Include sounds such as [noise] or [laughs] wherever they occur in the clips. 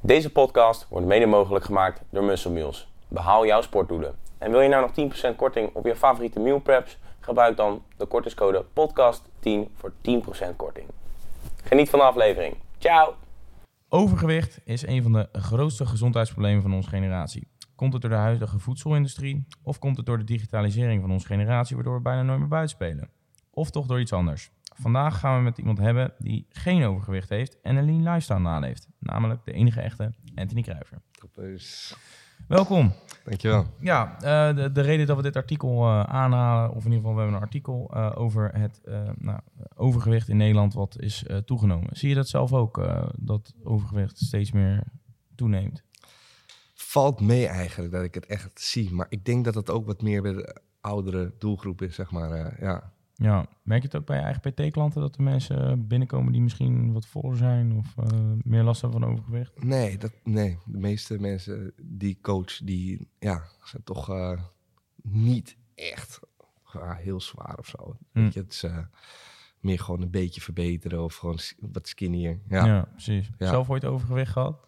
Deze podcast wordt mede mogelijk gemaakt door Muscle Meals. Behaal jouw sportdoelen. En wil je nou nog 10% korting op je favoriete meal preps? Gebruik dan de kortingscode podcast10 voor 10% korting. Geniet van de aflevering. Ciao! Overgewicht is een van de grootste gezondheidsproblemen van onze generatie. Komt het door de huidige voedselindustrie of komt het door de digitalisering van onze generatie waardoor we bijna nooit meer buiten spelen? Of toch door iets anders? Vandaag gaan we met iemand hebben die geen overgewicht heeft en een lean lifestyle naleeft. Namelijk de enige echte Anthony Kruiver. Dus, Welkom. dankjewel. Ja, eh, de, de reden dat we dit artikel eh, aanhalen, of in ieder geval we hebben een artikel eh, over het nou, overgewicht in Nederland wat is toegenomen. Zie je dat zelf ook, dat overgewicht steeds meer toeneemt? Valt mee eigenlijk dat ik het echt zie. Maar ik denk dat het ook wat meer bij de oudere doelgroep is, zeg maar. ja. Ja, merk je het ook bij je eigen PT-klanten dat er mensen binnenkomen die misschien wat voller zijn of eh, meer last hebben van overgewicht? Nee, dat, nee, de meeste mensen die coach, die ja, zijn toch eh, niet echt ja, heel zwaar of zo. Hm. Weet je, het is eh, meer gewoon een beetje verbeteren of gewoon wat skinnier. Ja, ja, precies. Ja. Zelf ooit overgewicht gehad?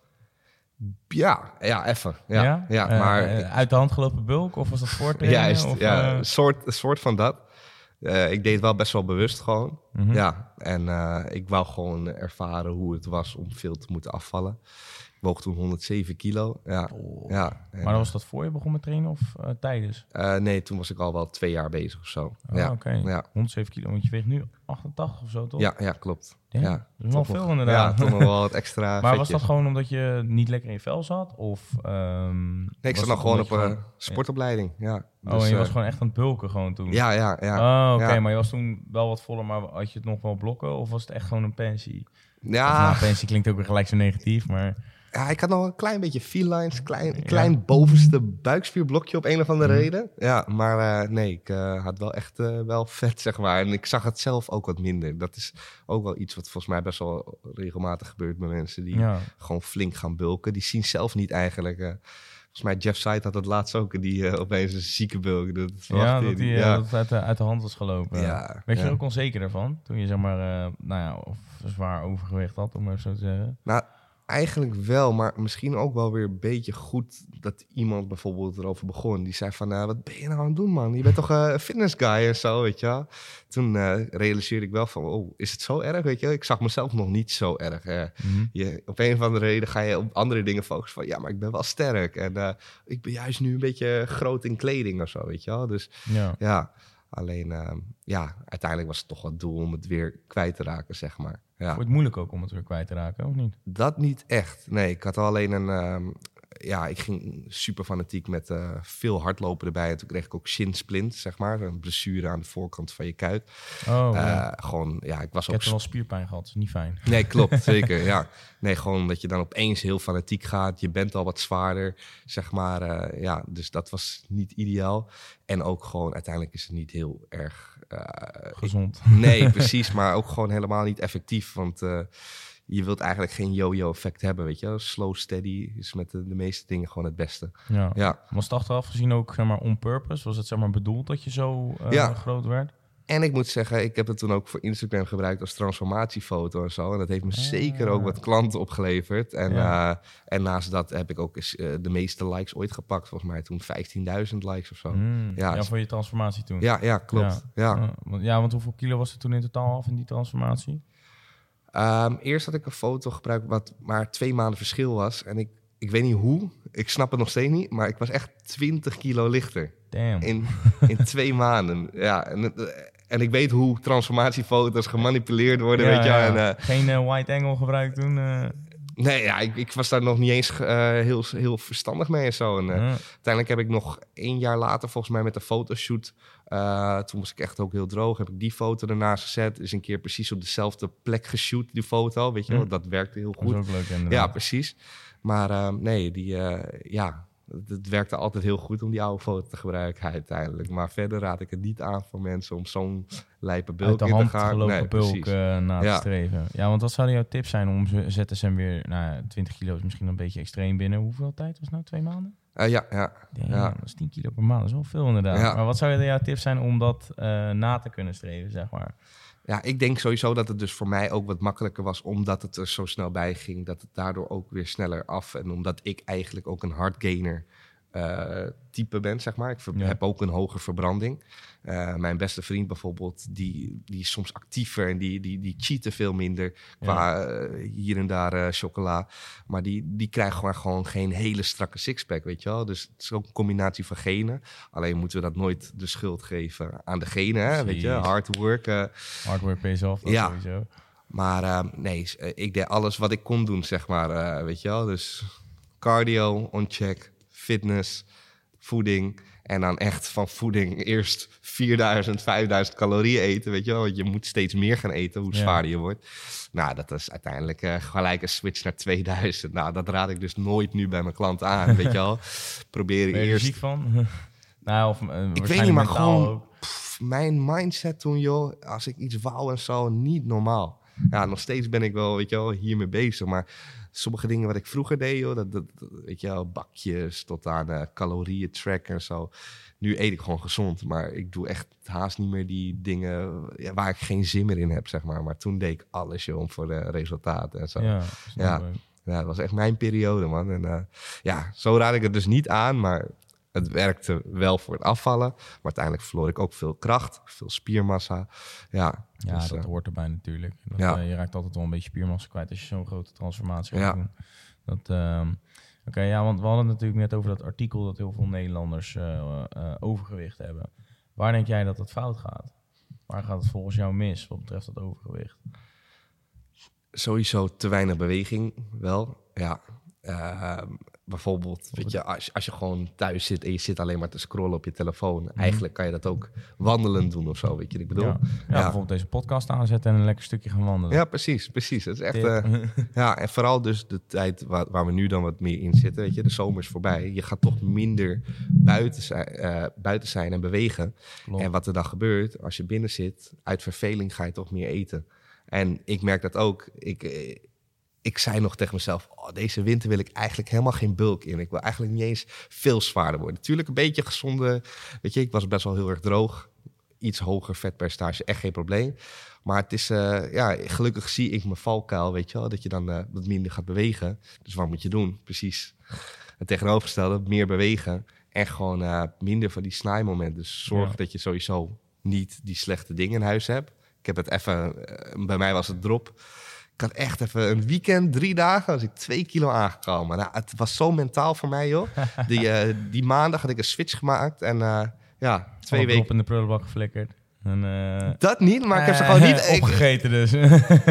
ja, even. Ja, ja, maar uit de hand gelopen bulk of was dat [laughs] voortrainen? Juist, of, ja, soort, een soort van dat. Eh, ik deed het wel best wel bewust gewoon. Mhm. Ja, en eh, ik wou gewoon ervaren hoe het was om veel te moeten afvallen. Ik woog toen 107 kilo. Ja, Oh. ja. En, Maar was dat voor je begon met trainen of eh, tijdens? eh, nee, toen was ik al wel twee jaar bezig of zo. Oh, ja, oké. ja. 107 kilo, want je weegt nu 88 of zo, toch? ja, ja, klopt. Damn, ja, dat is wel toch veel nog- inderdaad. Ja, toch nog wel wat [laughs] extra maar was dat gewoon omdat je niet lekker in je vel zat? Of, ehm, Nee, ik was zat nog gewoon op een sportopleiding. Ja, Oh, Dus, en je was eh, gewoon echt aan het bulken gewoon toen? Ja, ja, ja. oh, oké, maar je was toen wel wat voller, maar had je het nog wel blokken? Of was het echt gewoon een pensie? Ja, nou, pensie klinkt ook weer gelijk zo negatief, maar... Ja, ik had nog een klein beetje felines, klein, klein bovenste buikspierblokje op een of andere Mhm. reden. Ja, maar eh, nee, ik eh, had wel echt eh, wel [laughs] vet, zeg maar. En ik zag het zelf ook wat minder. Dat is ook wel iets wat volgens mij best wel regelmatig gebeurt bij mensen die Ja, gewoon flink gaan bulken. Die zien zelf niet eigenlijk... Volgens mij Jeff Sight had het laatst ook, die eh, opeens een zieke bulk. Dat ja dat die eh, ja. dat het uit, de, uit de hand was gelopen. Ja, Werd je er ook onzeker ervan? Toen je zeg maar, eh, nou ja, of zwaar overgewicht had, om maar zo te zeggen. Nou, eigenlijk wel, maar misschien ook wel weer een beetje goed dat iemand bijvoorbeeld erover begon. Die zei van, eh, wat ben je nou aan het doen, man? Je bent toch eh, een fitness guy en zo, weet je wel? Toen eh, realiseerde ik wel van, oh, is het zo erg, weet je? Ik zag mezelf nog niet zo erg. Mhm. je, op een of andere reden ga je op andere dingen focussen van, ja, maar ik ben wel sterk. En eh, ik ben juist nu een beetje groot in kleding of zo, weet je wel? Dus Ja. ja, alleen, eh, ja, uiteindelijk was het toch wel het doel om het weer kwijt te raken, zeg maar. Ja. Je het moeilijk ook om het weer kwijt te raken, of niet? Dat niet echt. Nee, ik had alleen een. ehm, ja, ik ging super fanatiek met eh, veel hardlopen erbij. En toen kreeg ik ook shinsplint, zeg maar. Een blessure aan de voorkant van je kuit. Oh, Eh, ja. gewoon, ja, ik was Ik ook. heb wel spierpijn gehad, dat is niet fijn. Nee, klopt, [laughs] zeker. Ja. Nee, gewoon dat je dan opeens heel fanatiek gaat. Je bent al wat zwaarder, zeg maar. eh, ja, dus dat was niet ideaal. En ook gewoon, uiteindelijk is het niet heel erg. Gezond. Nee, [laughs] precies, maar ook gewoon helemaal niet effectief. Want je wilt eigenlijk geen yo-yo effect hebben, weet je. Slow, steady is met de, de meeste dingen gewoon het beste. Ja. Ja, Was het achteraf gezien ook zeg maar, on purpose? Was het zeg maar, bedoeld dat je zo eh, Ja. groot werd? en ik moet zeggen, ik heb het toen ook voor Instagram gebruikt als transformatiefoto en zo. En dat heeft me zeker ook wat klanten opgeleverd. En, Ah. Ja. eh, en naast dat heb ik ook eens, eh, de meeste likes ooit gepakt. Volgens mij toen 15.000 likes of zo. Mm, Ja, ja, voor je transformatie toen. Ja, ja, klopt. Ja. Ja, want, ja, want hoeveel kilo was er toen in totaal af in die transformatie? Ehm, eerst had ik een foto gebruikt wat maar twee maanden verschil was. En ik, ik weet niet hoe, ik snap het nog steeds niet, maar ik was echt 20 kilo lichter Damn. in, in [laughs] twee maanden. Ja, en, het- en ik weet hoe transformatiefoto's gemanipuleerd worden, Ja, weet je ja. En, eh, Geen eh, white angle gebruikt toen? eh? Nee, ja, ik, ik was daar nog niet eens eh, heel, heel verstandig mee en zo. En, eh, Ja. Uiteindelijk heb ik nog één jaar later, volgens mij met de fotoshoot, eh, toen was ik echt ook heel droog, heb ik die foto ernaast gezet. Is een keer precies op dezelfde plek geshoot, die foto, weet je wel. Dat werkte heel Dat is goed. ook leuk Ja, precies. Maar nee, die, ja, het, werkte altijd heel goed om die oude foto te gebruiken uiteindelijk. Maar verder raad ik het niet aan voor mensen om zo'n lijpe bulk Uit de in te gaan. gelopen Nee, bulk eh, na Ja. te streven. Ja, want wat zouden jouw tips zijn om ZSM weer... Nou, ja, 20 kilo is misschien een beetje extreem binnen. Hoeveel tijd was het nou? Twee maanden? Eh, ja, ja. Damn, Ja. dat is 10 kilo per maand. Dat is wel veel inderdaad. Ja. Maar wat zouden jouw tips zijn om dat eh, na te kunnen streven, zeg maar? Ja, ik denk sowieso dat het dus voor mij ook wat makkelijker was, omdat het er zo snel bij ging. Dat het daardoor ook weer sneller af. En omdat ik eigenlijk ook een hardgainer eh type ben, zeg maar. Ik Ja. heb ook een hoge verbranding. Eh, mijn beste vriend bijvoorbeeld, die, die is soms actiever en die, die, die cheaten veel minder qua eh, hier en daar chocola. Maar die, die krijgt gewoon, gewoon geen hele strakke sixpack, weet je wel. Dus het is ook een combinatie van genen. Alleen moeten we dat nooit de schuld geven aan de genen, hè? weet je. Hard work. Hard work pays off, dat Ja. sowieso. maar nee, ik deed alles wat ik kon doen, zeg maar. weet je wel? Dus cardio on check, fitness, voeding. En dan echt van voeding eerst 4000, 5000 calorieën eten, weet je wel? Want je moet steeds meer gaan eten, hoe zwaarder je wordt. Nou, dat is uiteindelijk eh, gelijk een switch naar 2000. Nou, dat raad ik dus nooit nu bij mijn klanten aan, [laughs] weet je wel? Probeer Ben je er eerst... ziek van? [laughs] nou, of, eh, Ik weet niet, maar gewoon pff, mijn mindset toen, joh, als ik iets wou en zo, niet normaal. Ja, nog steeds ben ik wel, weet je wel, hiermee bezig. Maar sommige dingen wat ik vroeger deed, joh, dat, dat, weet je wel, bakjes tot aan eh, calorieën tracken en zo. Nu eet ik gewoon gezond, maar ik doe echt haast niet meer die dingen ja, waar ik geen zin meer in heb, zeg maar. Maar toen deed ik alles, joh, om voor de resultaten en zo. Ja. Ja, dat was echt mijn periode, man. En eh, ja, zo raad ik het dus niet aan, maar het werkte wel voor het afvallen. Maar uiteindelijk verloor ik ook veel kracht, veel spiermassa. Ja, Ja, dus, dat eh, hoort erbij natuurlijk. Dat, Ja. eh, je raakt altijd wel een beetje spiermassa kwijt als je zo'n grote transformatie gaat Ja. doen. Dat, ehm, Oké, ja, want we hadden het natuurlijk net over dat artikel dat heel veel Nederlanders eh, eh, overgewicht hebben. Waar denk jij dat het fout gaat? Waar gaat het volgens jou mis wat betreft dat overgewicht? sowieso te weinig beweging wel. Ja, Ehm, bijvoorbeeld, weet je, als, als je gewoon thuis zit en je zit alleen maar te scrollen op je telefoon. Eigenlijk kan je dat ook wandelend doen of zo, weet je wat ik bedoel? ja. Ja, bijvoorbeeld deze podcast aanzetten en een lekker stukje gaan wandelen. Ja, precies, precies. Dat is echt. Eh, [laughs] ja, en vooral dus de tijd waar, waar we nu dan wat meer in zitten. Weet je, de zomer is voorbij. Je gaat toch minder buiten zijn, eh, buiten zijn en bewegen. Klopt. En wat er dan gebeurt, als je binnen zit, uit verveling ga je toch meer eten. En ik merk dat ook. Ik, eh, ik zei nog tegen mezelf, oh, deze winter wil ik eigenlijk helemaal geen bulk in. Ik wil eigenlijk niet eens veel zwaarder worden. Natuurlijk een beetje gezonde, weet je, ik was best wel heel erg droog. Iets hoger vetpercentage, echt geen probleem. Maar het is, eh, ja, gelukkig zie ik mijn valkuil, weet je wel. Dat je dan eh, wat minder gaat bewegen. Dus wat moet je doen? Precies het tegenovergestelde, meer bewegen. En gewoon eh, minder van die snijmomenten. Dus zorg Ja. dat je sowieso niet die slechte dingen in huis hebt. Ik heb het even, bij mij was het drop. Ik had echt even een weekend, drie dagen, was ik twee kilo aangekomen. Nou, het was zo mentaal voor mij, joh. [laughs] Die, eh, die maandag had ik een switch gemaakt en eh, ja, twee weken. drop in de prullenbak geflikkerd. En, eh, Dat niet, maar ik heb ze gewoon niet. [laughs] Opgegeten dus.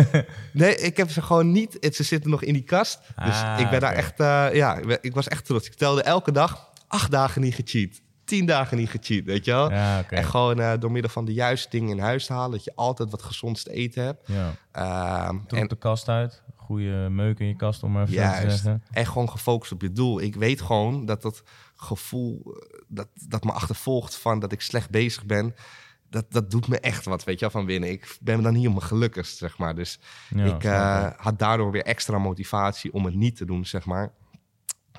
[laughs] nee, ik heb ze gewoon niet. Het- Ze zitten nog in die kast. Dus Ah, ik ben daar echt, ja, ik was echt trots. Ik telde elke dag acht dagen niet gecheat. Tien dagen niet gecheat, weet je wel? ja. En gewoon eh, door middel van de juiste dingen in huis te halen, dat je altijd wat gezonds te eten hebt. Ja. Ehm, en, de kast uit. Goede meuk in je kast, om maar even te zeggen. en gewoon gefocust op je doel. Ik weet gewoon dat dat gevoel eh, dat, dat me achtervolgt van dat ik slecht bezig ben. Dat, dat doet me echt wat, weet je wel, van binnen. Ik ben dan niet op mijn gelukkigst, zeg maar. Dus Ja, ik snap eh, ik. had daardoor weer extra motivatie om het niet te doen, zeg maar.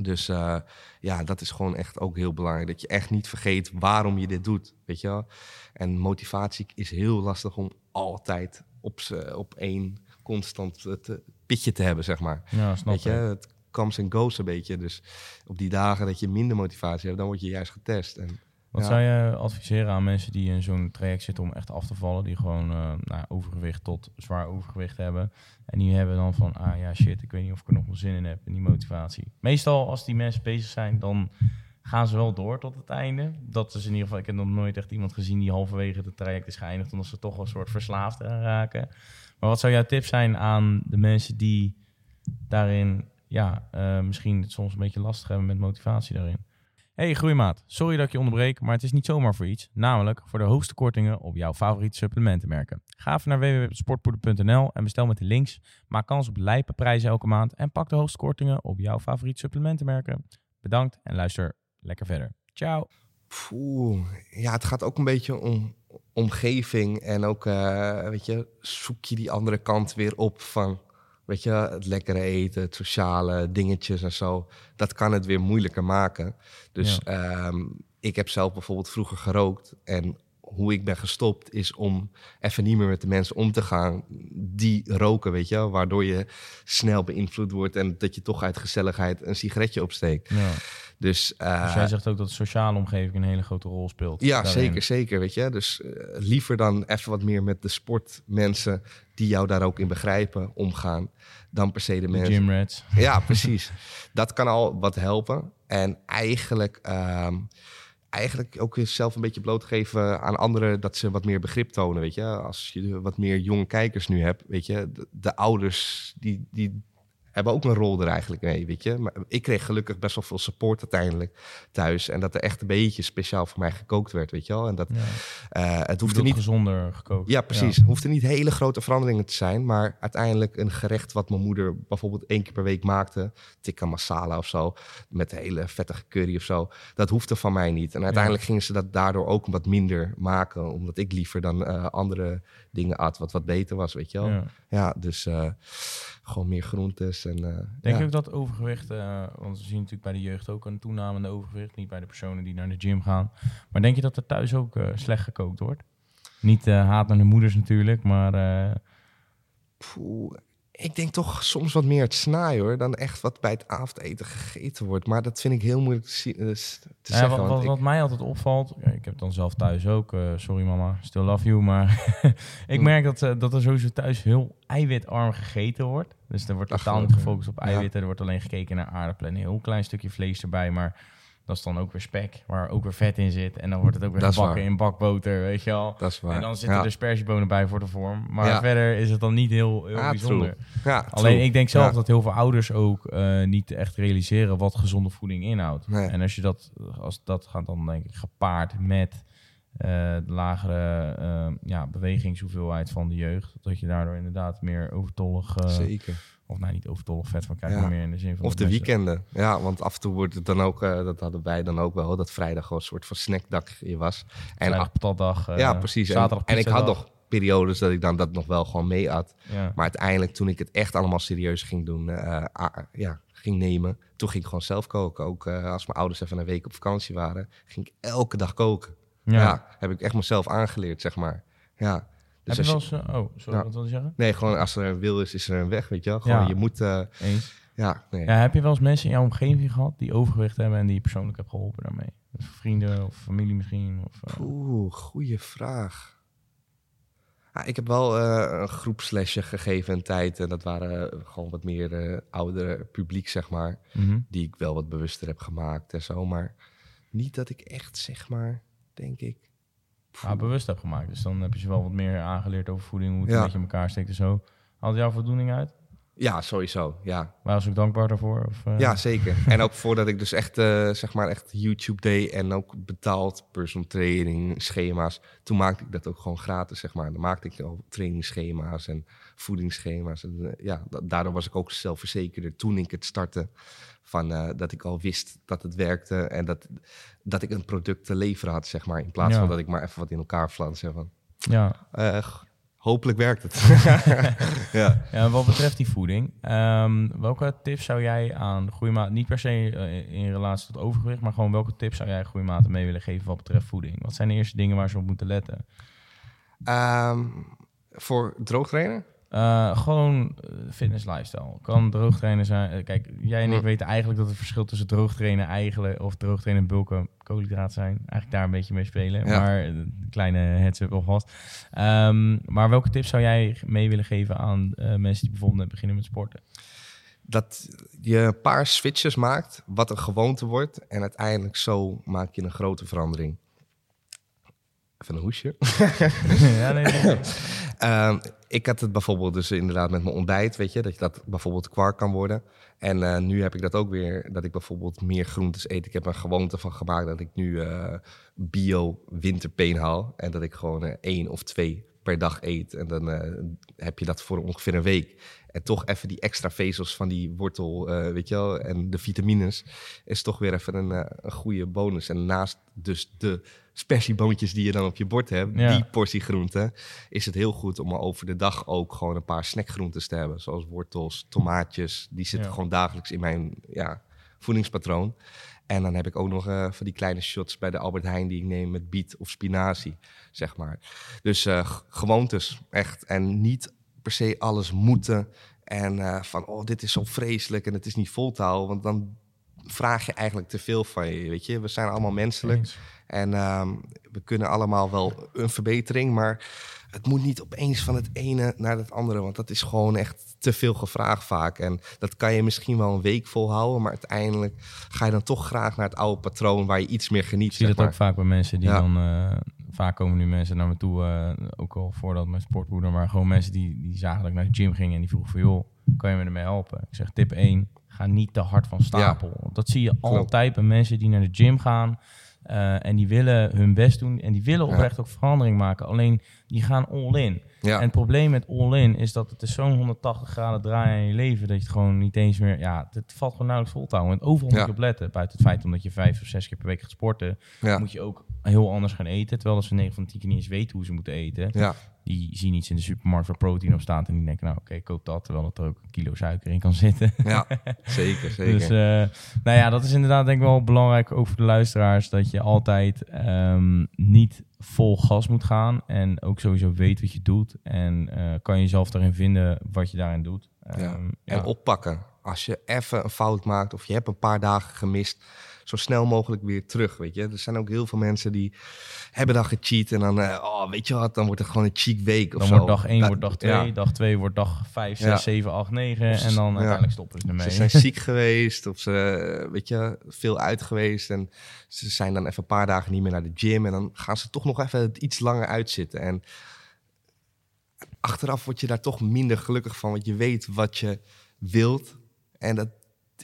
Dus eh, ja, dat is gewoon echt ook heel belangrijk. Dat je echt niet vergeet waarom je dit doet, weet je wel. En motivatie is heel lastig om altijd op, op één constant eh, te, pitje te hebben, zeg maar. ja, snap weet je, ik. het comes en goes een beetje. Dus op die dagen dat je minder motivatie hebt, dan word je juist getest. En Wat Ja. zou je adviseren aan mensen die in zo'n traject zitten om echt af te vallen? Die gewoon eh, nou, overgewicht tot zwaar overgewicht hebben. En die hebben dan van, ah ja shit, ik weet niet of ik er nog wel zin in heb. En die motivatie. Meestal als die mensen bezig zijn, dan gaan ze wel door tot het einde. Dat is in ieder geval, ik heb nog nooit echt iemand gezien die halverwege het traject is geëindigd. Omdat ze toch een soort verslaafd aan raken. Maar wat zou jouw tip zijn aan de mensen die daarin, ja, eh, misschien het soms een beetje lastig hebben met motivatie daarin? Hey groeimaat, sorry dat ik je onderbreek, maar het is niet zomaar voor iets. Namelijk voor de hoogste kortingen op jouw favoriete supplementenmerken. Ga even naar www.sportpoeder.nl en bestel met de links. Maak kans op lijpe prijzen elke maand en pak de hoogste kortingen op jouw favoriete supplementenmerken. Bedankt en luister lekker verder. Ciao. Poeh, ja, het gaat ook een beetje om omgeving en ook, eh, weet je, zoek je die andere kant weer op van, weet je, het lekkere eten, het sociale dingetjes en zo. Dat kan het weer moeilijker maken. Dus ehm, ik heb zelf bijvoorbeeld vroeger gerookt en hoe ik ben gestopt is om even niet meer met de mensen om te gaan die roken, weet je wel. Waardoor je snel beïnvloed wordt en dat je toch uit gezelligheid een sigaretje opsteekt. Ja. Dus, Dus jij zegt ook dat de sociale omgeving een hele grote rol speelt. ja, daarin. zeker, zeker, weet je. Dus eh, liever dan even wat meer met de sportmensen die jou daar ook in begrijpen omgaan, dan per se de De mensen. gym rats. Ja, precies. dat kan al wat helpen. En eigenlijk, ehm, eigenlijk ook jezelf een beetje blootgeven aan anderen dat ze wat meer begrip tonen. Weet je, als je wat meer jonge kijkers nu hebt, weet je, de, de ouders die, die hebben ook een rol er eigenlijk mee, weet je. Maar ik kreeg gelukkig best wel veel support uiteindelijk thuis. En dat er echt een beetje speciaal voor mij gekookt werd, weet je wel. En dat, Ja. eh, het Hoeft hoefde niet gezonder gekookt. ja, precies. Het hoeft er niet hele grote veranderingen te zijn. Maar uiteindelijk een gerecht wat mijn moeder bijvoorbeeld één keer per week maakte. Tikka masala of zo. Met hele vettige curry of zo. Dat hoefde van mij niet. En uiteindelijk gingen ze dat daardoor ook wat minder maken. Omdat ik liever dan eh, andere dingen at wat wat beter was, weet je wel. Ja, Ja. dus eh, gewoon meer groentes. En, eh, Denk ja. je ook dat overgewicht, eh, want we zien natuurlijk bij de jeugd ook een toenamende overgewicht, niet bij de personen die naar de gym gaan. Maar denk je dat er thuis ook eh, slecht gekookt wordt? Niet haat naar de moeders natuurlijk, maar Poeh, ik denk toch soms wat meer het snaaien hoor, dan echt wat bij het avondeten gegeten wordt. Maar dat vind ik heel moeilijk te, zien- eh, te nou ja, zeggen. wat, wat, ik- mij altijd opvalt, ik heb het dan zelf thuis ook, eh, sorry mama, still love you, maar [laughs] ik Mm. merk dat, eh, dat er sowieso thuis heel eiwitarm gegeten wordt. Dus er wordt totaal niet gefocust op ja. eiwitten, er wordt alleen gekeken naar aardappelen en een heel klein stukje vlees erbij, maar dat is dan ook weer spek, waar ook weer vet in zit en dan wordt het ook weer Dat gebakken in bakboter, weet je wel. dat is waar. En dan zitten ja. er spersiebonen bij voor de vorm. Maar Ja. verder is het dan niet heel, heel Ja, bijzonder. Ja, Alleen ik denk zelf dat heel veel ouders ook eh, niet echt realiseren wat gezonde voeding inhoudt. Nee. En als je dat, als dat gaat dan denk ik gepaard met eh, de lagere eh, ja, bewegingshoeveelheid van de jeugd. Dat je daardoor inderdaad meer overtollig, Zeker. Of nou niet overtollig vet van krijgt, Ja. maar meer in de zin van... Of de weekenden. Ja, want af en toe wordt het dan ook, eh, dat hadden wij dan ook wel, dat vrijdag gewoon een soort van snackdagje was. En Vrijdag patatdag, eh, ja, precies. En, Zaterdag en ik had nog periodes dat ik dan dat nog wel gewoon mee. Ja. Maar uiteindelijk, toen ik het echt allemaal serieus ging doen, eh, ah, ja, ging nemen, toen ging ik gewoon zelf koken. Ook als mijn ouders even een week op vakantie waren, ging ik elke dag koken. Ja. Ja. heb ik echt mezelf aangeleerd, zeg maar. Ja. Dus Heb je als wel eens... eh, oh, sorry, wat je zeggen? nee, gewoon als er een wil is, is er een weg, weet je wel. Gewoon, Ja. je moet, eh, Eens. ja, nee. Ja, heb je wel eens mensen in jouw omgeving gehad die overgewicht hebben en die je persoonlijk hebt geholpen daarmee? Dus vrienden of familie misschien? Of, eh, Oeh, goede vraag. Ah, ik heb wel een groepslesje gegeven een tijd. En dat waren gewoon wat meer oudere publiek, zeg maar. mhm. Die ik wel wat bewuster heb gemaakt en zo. Maar niet dat ik echt, zeg maar, denk ik... ja, bewust heb gemaakt. Dus dan heb je ze wel wat meer aangeleerd over voeding, hoe het Ja. een beetje in elkaar steekt en zo. Haalt jouw voldoening uit? Ja, sowieso, ja. Waar was ook dankbaar daarvoor? Of, eh, Ja, zeker. en ook [laughs] voordat ik dus echt, eh, zeg maar, echt YouTube deed en ook betaald personal training, schema's. Toen maakte ik dat ook gewoon gratis, zeg maar. Dan maakte ik al trainingsschema's en voedingsschema's. En, eh, ja, da- daardoor was ik ook zelfverzekerder toen ik het startte. Van, dat ik al wist dat het werkte en dat, dat ik een product te leveren had, zeg maar. In plaats Ja. van dat ik maar even wat in elkaar flans. Van, ja. Hopelijk werkt het. [laughs] ja. Ja, wat betreft die voeding, ehm, welke tips zou jij aan groeimaten, niet per se eh, in relatie tot overgewicht, maar gewoon welke tips zou jij groeimaten mee willen geven wat betreft voeding? Wat zijn de eerste dingen waar ze op moeten letten? Ehm, voor droogtrainen? Eh, gewoon eh, fitness lifestyle. Kan droogtrainen zijn. kijk, jij en ik weten eigenlijk dat het verschil tussen droogtrainen eigenlijk of droogtrainen en bulken koolhydraten zijn. Eigenlijk daar een beetje mee spelen. Ja. Maar eh, kleine heads-up alvast. Ehm, maar welke tips zou jij mee willen geven aan eh, mensen die bijvoorbeeld net beginnen met sporten? dat je een paar switches maakt, wat een gewoonte wordt. En uiteindelijk zo maak je een grote verandering. Even een hoesje. [laughs] ja, nee, nee, nee. [laughs] Ehm, ik had het bijvoorbeeld dus inderdaad met mijn ontbijt, weet je, dat je dat bijvoorbeeld kwark kan worden. En eh, nu heb ik dat ook weer, dat ik bijvoorbeeld meer groentes eet. Ik heb een gewoonte van gemaakt dat ik nu eh, bio winterpeen haal. En dat ik gewoon eh, één of twee per dag eet. En dan heb je dat voor ongeveer een week. En toch even die extra vezels van die wortel, weet je wel, en de vitamines is toch weer even een, een goede bonus. En naast dus de spersieboontjes die je dan op je bord hebt, Ja. die portie groente, is het heel goed om over de dag ook gewoon een paar snackgroentes te hebben. Zoals wortels, tomaatjes, die zitten Ja. gewoon dagelijks in mijn, ja, voedingspatroon. En dan heb ik ook nog eh, van die kleine shots bij de Albert Heijn die ik neem met biet of spinazie, zeg maar. Dus g- gewoontes, echt. En niet per se alles moeten. En eh, van, oh, dit is zo vreselijk en het is niet vol te houden. Want dan vraag je eigenlijk te veel van je, weet je. We zijn allemaal menselijk. Eens. En ehm, we kunnen allemaal wel een verbetering, maar het moet niet opeens van het ene naar het andere, want dat is gewoon echt te veel gevraagd vaak. En dat kan je misschien wel een week volhouden, maar uiteindelijk ga je dan toch graag naar het oude patroon waar je iets meer geniet. Ik zie dat maar. ook vaak bij mensen die Ja. dan... eh, vaak komen nu mensen naar me toe, eh, ook al voordat mijn sportmoeder... maar gewoon mensen die, die zagen dat ik naar de gym ging en die vroegen van... joh, kan je me ermee helpen? Ik zeg tip 1, ga niet te hard van stapel. Dat zie je altijd bij mensen die naar de gym gaan... eh, en die willen hun best doen en die willen Ja. oprecht ook verandering maken. Alleen die gaan all in. Ja, En het probleem met all-in is dat het is zo'n 180 graden draaien in je leven dat je het gewoon niet eens meer, ja, het valt gewoon nauwelijks vol te houden. En overal Ja. moet je op letten. Buiten het feit omdat je vijf of zes keer per week gaat sporten, ja, moet je ook heel anders gaan eten. Terwijl als ze 9 van 10 keer niet eens weten hoe ze moeten eten. ja, Die zien iets in de supermarkt waar proteïne op staat en die denken, nou oké, koop dat. Terwijl er ook een kilo suiker in kan zitten. ja, [laughs] zeker, zeker. Dus eh, nou ja, dat is inderdaad denk ik wel belangrijk ook voor de luisteraars. Dat je altijd ehm, niet vol gas moet gaan. En ook sowieso weet wat je doet. En eh, kan je jezelf daarin vinden wat je daarin doet. Ja. Ehm, ja. En oppakken. Als je even een fout maakt of je hebt een paar dagen gemist, zo snel mogelijk weer terug, weet je. Er zijn ook heel veel mensen die hebben dan gecheat en dan, eh, oh, weet je wat, dan wordt het gewoon een cheat week of Dan zo. wordt dag 1 Dat- wordt dag 2, ja. dag 2 wordt dag 5, 6, Ja. 7, 8, 9. Of ze- En dan uiteindelijk stoppen ze ermee. Ze zijn ziek geweest of ze, weet je, veel uit geweest. En ze zijn dan even een paar dagen niet meer naar de gym. En dan gaan ze toch nog even het iets langer uitzitten. En achteraf word je daar toch minder gelukkig van. Want je weet wat je wilt. En dat,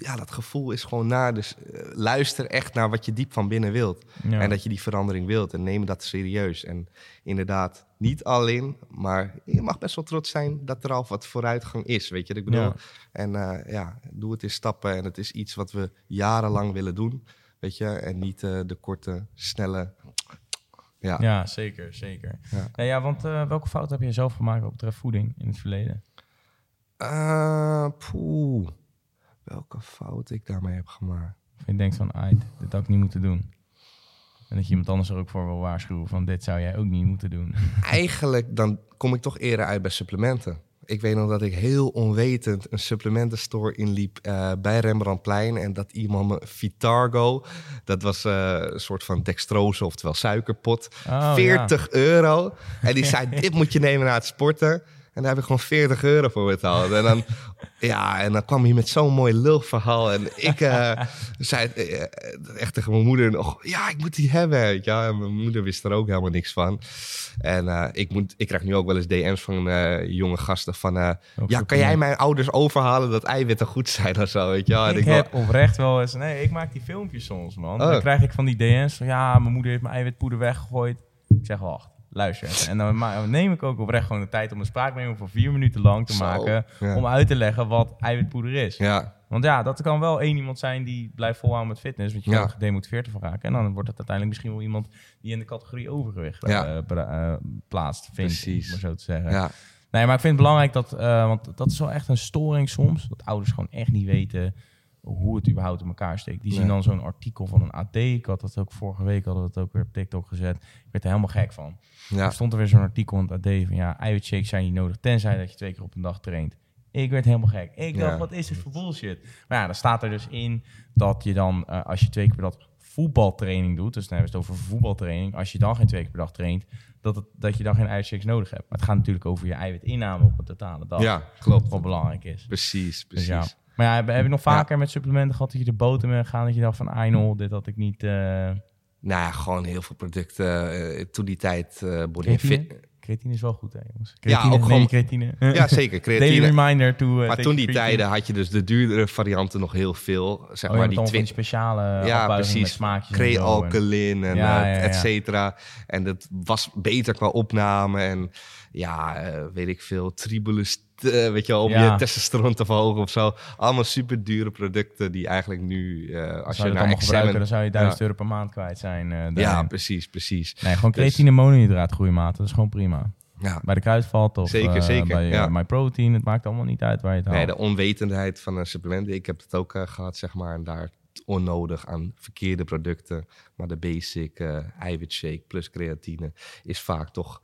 ja, dat gevoel is gewoon naar. Dus luister echt naar wat je diep van binnen wilt. Ja. En dat je die verandering wilt. En neem dat serieus. En inderdaad, niet alleen. Maar je mag best wel trots zijn dat er al wat vooruitgang is. Weet je wat ik bedoel? Ja. En eh, ja, doe het in stappen. En het is iets wat we jarenlang willen doen. Weet je? En niet eh, de korte, snelle. [tsk] Ja. Ja, zeker, zeker. Ja. Ja, ja want welke fout heb je zelf gemaakt wat betreft voeding in het verleden? Eh, poeh. Welke fout ik daarmee heb gemaakt. Of je denkt van, ai, dit had ik niet moeten doen. En dat je iemand anders er ook voor wil waarschuwen van, dit zou jij ook niet moeten doen. [laughs] Eigenlijk dan kom ik toch eerder uit bij supplementen. Ik weet nog dat ik heel onwetend een supplementenstore inliep eh, bij Rembrandtplein. En dat iemand me Vitargo, dat was eh, een soort van dextrose, oftewel suikerpot. Oh, 40 euro. En die [laughs] zei, dit moet je nemen na het sporten. En daar heb ik gewoon 40 euro voor betaald. En dan, [laughs] ja, en dan kwam hij met zo'n mooi lulverhaal. En ik eh, [laughs] zei eh, echt tegen mijn moeder nog... Ja, ik moet die hebben. wel. En mijn moeder wist er ook helemaal niks van. En eh, ik, moet, ik krijg nu ook wel eens DM's van jonge gasten van... Ook ja, kan jij mijn ouders overhalen dat eiwitten goed zijn of zo, weet je wel? En ik wil- heb oprecht wel eens... Nee, ik maak die filmpjes soms, man. Oh. Dan krijg ik van die DM's van... Ja, mijn moeder heeft mijn eiwitpoeder weggegooid. Ik zeg, wacht, luister. En dan neem ik ook oprecht gewoon de tijd om een spraakmemo van vier minuten lang te Zo, maken... ja. om uit te leggen wat eiwitpoeder is. Ja, Want ja, dat kan wel één iemand zijn die blijft volhouden met fitness. Want je Ja. kan er gedemotiveerd van raken. En dan wordt het uiteindelijk misschien wel iemand die in de categorie overgewicht Ja. eh, bra- eh, plaatst, vindt, Precies. maar zo te zeggen. ja, Nee, maar ik vind het belangrijk dat, eh, want dat is wel echt een storing soms, dat ouders gewoon echt niet weten hoe het überhaupt in elkaar steekt. Die zien dan zo'n artikel van een AD. Ik had dat ook vorige week, hadden we het ook weer op TikTok gezet. Ik werd er helemaal gek van. ja. Er stond er weer zo'n artikel in het AD van ja, eiwitshakes zijn niet nodig, tenzij dat je twee keer op een dag traint. Ik werd helemaal gek. Ik Ja. dacht, wat is dit voor bullshit? Maar ja, dan staat er dus in dat je dan, eh, als je twee keer per dag voetbaltraining doet, dus dan hebben we het over voetbaltraining, als je dan geen twee keer per dag traint, dat, het, dat je dan geen eiwitshakes nodig hebt. Maar het gaat natuurlijk over je eiwitinname op een totale dag, ja klopt. wat belangrijk is. Precies, Dus precies. ja. Maar ja, heb, heb je nog vaker met supplementen gehad dat je de boten mee gaan, dat je dacht van, ah dit had ik niet... eh Nou ja, gewoon heel veel producten. eh, toen die tijd eh body Creatine? fit. Creatine is wel goed, hè jongens? Ja, Creatine, ook neem gewoon- creatine. Ja, zeker. [laughs] Daily Creatine. reminder to... uh, Maar toen die creatine. tijden had je dus de duurdere varianten nog heel veel. Zeg Oh, maar die 20 speciale Ja, precies. smaakjes. en zo. En- Crealkalin en Ja, ja, ja. et cetera. En dat was beter qua opname. En ja, weet ik veel, tribulus, eh, weet je wel, om Ja. je testosteron te verhogen of zo. Allemaal super dure producten die eigenlijk nu, eh, als je je het naar allemaal examen... dan zou je 1000 euro per maand kwijt zijn. eh, Ja, precies, precies. Nee, gewoon Dus- creatine monohydraat groeimaten, dat is gewoon prima. Ja. Bij de kruidvat of Zeker, zeker, bij ja. uh, MyProtein, het maakt allemaal niet uit waar je het haalt. Nee, de onwetendheid van een supplement. Ik heb het ook eh, gehad, zeg maar. En daar onnodig aan verkeerde producten. Maar de basic eiwitshake plus creatine is vaak toch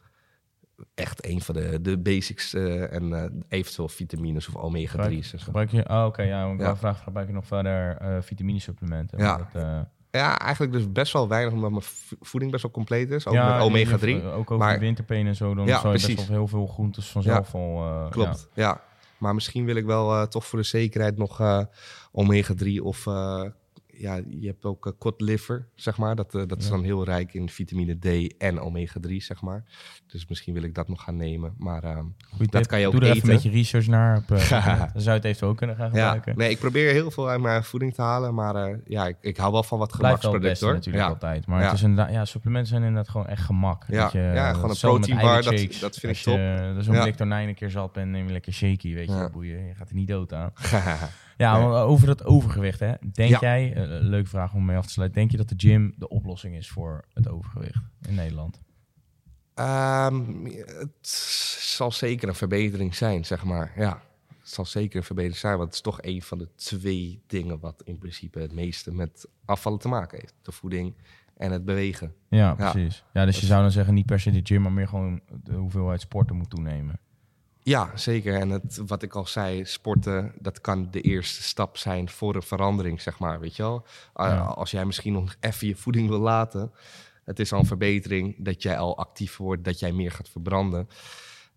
echt een van de, de basics uh, en uh, eventueel vitamines of omega-3's. Gebruik, gebruik, je, oh, oké, ja, ja. vraag, gebruik je nog verder uh, vitamine-supplementen? Ja. Dat, ja, eigenlijk dus best wel weinig, omdat mijn voeding best wel compleet is. Ook met omega-3. Ook over maar, en zo, dan ja, zou je precies. best wel heel veel groentes vanzelf al... Klopt, ja. Maar misschien wil ik wel toch voor de zekerheid nog omega-3 of ja, je hebt ook uh, cod liver, zeg maar. Dat, uh, dat is dan heel rijk in vitamine D en omega-3, zeg maar. Dus misschien wil ik dat nog gaan nemen. Maar uh, dat kan je ook Doe er even een beetje research naar. Op, [laughs] dan zou je het eventueel ook kunnen gaan gebruiken. Ja, nee, ik probeer heel veel uit mijn voeding te halen. Maar ja, ik, ik hou wel van wat gemaksproduct, hoor. natuurlijk ja. altijd. Maar het is inderdaad, ja, supplementen zijn inderdaad gewoon echt gemak. Ja, je, ja gewoon een protein bar, dat, dat vind ik top. Als je zo'n tonijn een keer zat bent, neem je lekker shaky, weet je. Boeien, je gaat er niet dood aan. [laughs] Ja, over dat overgewicht. Hè. Denk jij, uh, leuke vraag om mee af te sluiten, denk je dat de gym de oplossing is voor het overgewicht in Nederland? Um, het zal zeker een verbetering zijn, zeg maar. Ja, het zal zeker een verbetering zijn, want het is toch een van de twee dingen wat in principe het meeste met afvallen te maken heeft. De voeding en het bewegen. Ja, precies. Ja, dus je zou dan zeggen niet per se de gym, maar meer gewoon de hoeveelheid sporten moet toenemen. Ja, zeker. En het, wat ik al zei, sporten, dat kan de eerste stap zijn voor een verandering, zeg maar. Weet je wel? Als jij misschien nog even je voeding wil laten, het is al een verbetering dat jij al actief wordt, dat jij meer gaat verbranden.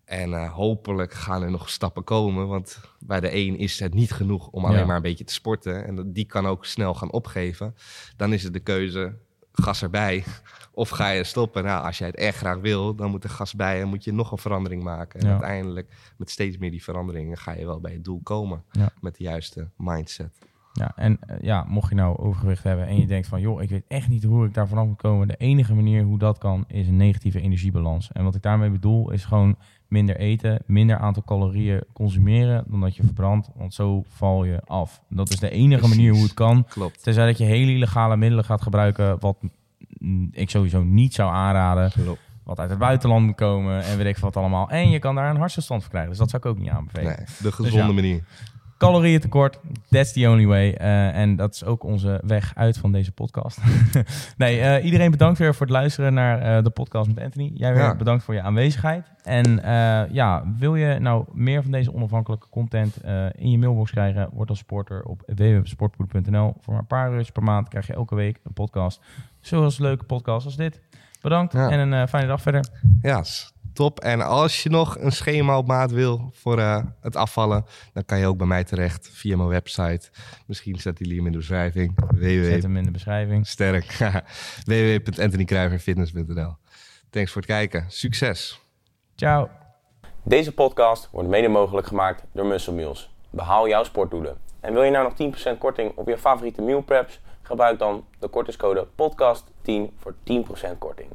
En uh, hopelijk gaan er nog stappen komen, want bij de een is het niet genoeg om alleen maar een beetje te sporten. En die kan ook snel gaan opgeven. Dan is het de keuze, gas erbij. [laughs] Of ga je stoppen? Nou, als jij het echt graag wil, dan moet er gas bij en moet je nog een verandering maken. En uiteindelijk, met steeds meer die veranderingen, ga je wel bij het doel komen. Met de juiste mindset. Ja, en uh, ja, mocht je nou overgewicht hebben en je denkt van, joh, ik weet echt niet hoe ik daar vanaf moet komen. De enige manier hoe dat kan, is een negatieve energiebalans. En wat ik daarmee bedoel, is gewoon minder eten, minder aantal calorieën consumeren dan dat je verbrandt. Want zo val je af. Dat is de enige manier hoe het kan. Klopt. Tenzij dat je hele illegale middelen gaat gebruiken, wat ik sowieso niet zou aanraden. Klopt. Wat uit het buitenland moet komen en weet ik wat allemaal. En je kan daar een hartstilstand voor krijgen. Dus dat zou ik ook niet aanbevelen. Nee, de gezonde dus manier calorieën tekort. That's the only way. Uh, en dat is ook onze weg uit van deze podcast. [laughs] nee, uh, iedereen bedankt weer voor het luisteren naar uh, de podcast met Anthony. Jij weer ja. bedankt voor je aanwezigheid. En ja, wil je nou meer van deze onafhankelijke content in je mailbox krijgen? Word dan supporter op www.sportpoeder.nl. Voor maar een paar euro's per maand krijg je elke week een podcast. Zoals leuke podcast als dit. Bedankt ja. en een fijne dag verder. Ja, top. En als je nog een schema op maat wil voor uh, het afvallen, dan kan je ook bij mij terecht via mijn website. Misschien zet die hem in de beschrijving. www. Zet hem in de beschrijving. Sterk. [laughs] www.anthonykruiverfitness.nl Thanks voor het kijken. Succes. Ciao. Deze podcast wordt mede mogelijk gemaakt door Muscle Meals. Behaal jouw sportdoelen. En wil je nou nog 10% korting op je favoriete meal preps? Gebruik dan de kortingscode podcast10 voor 10% korting.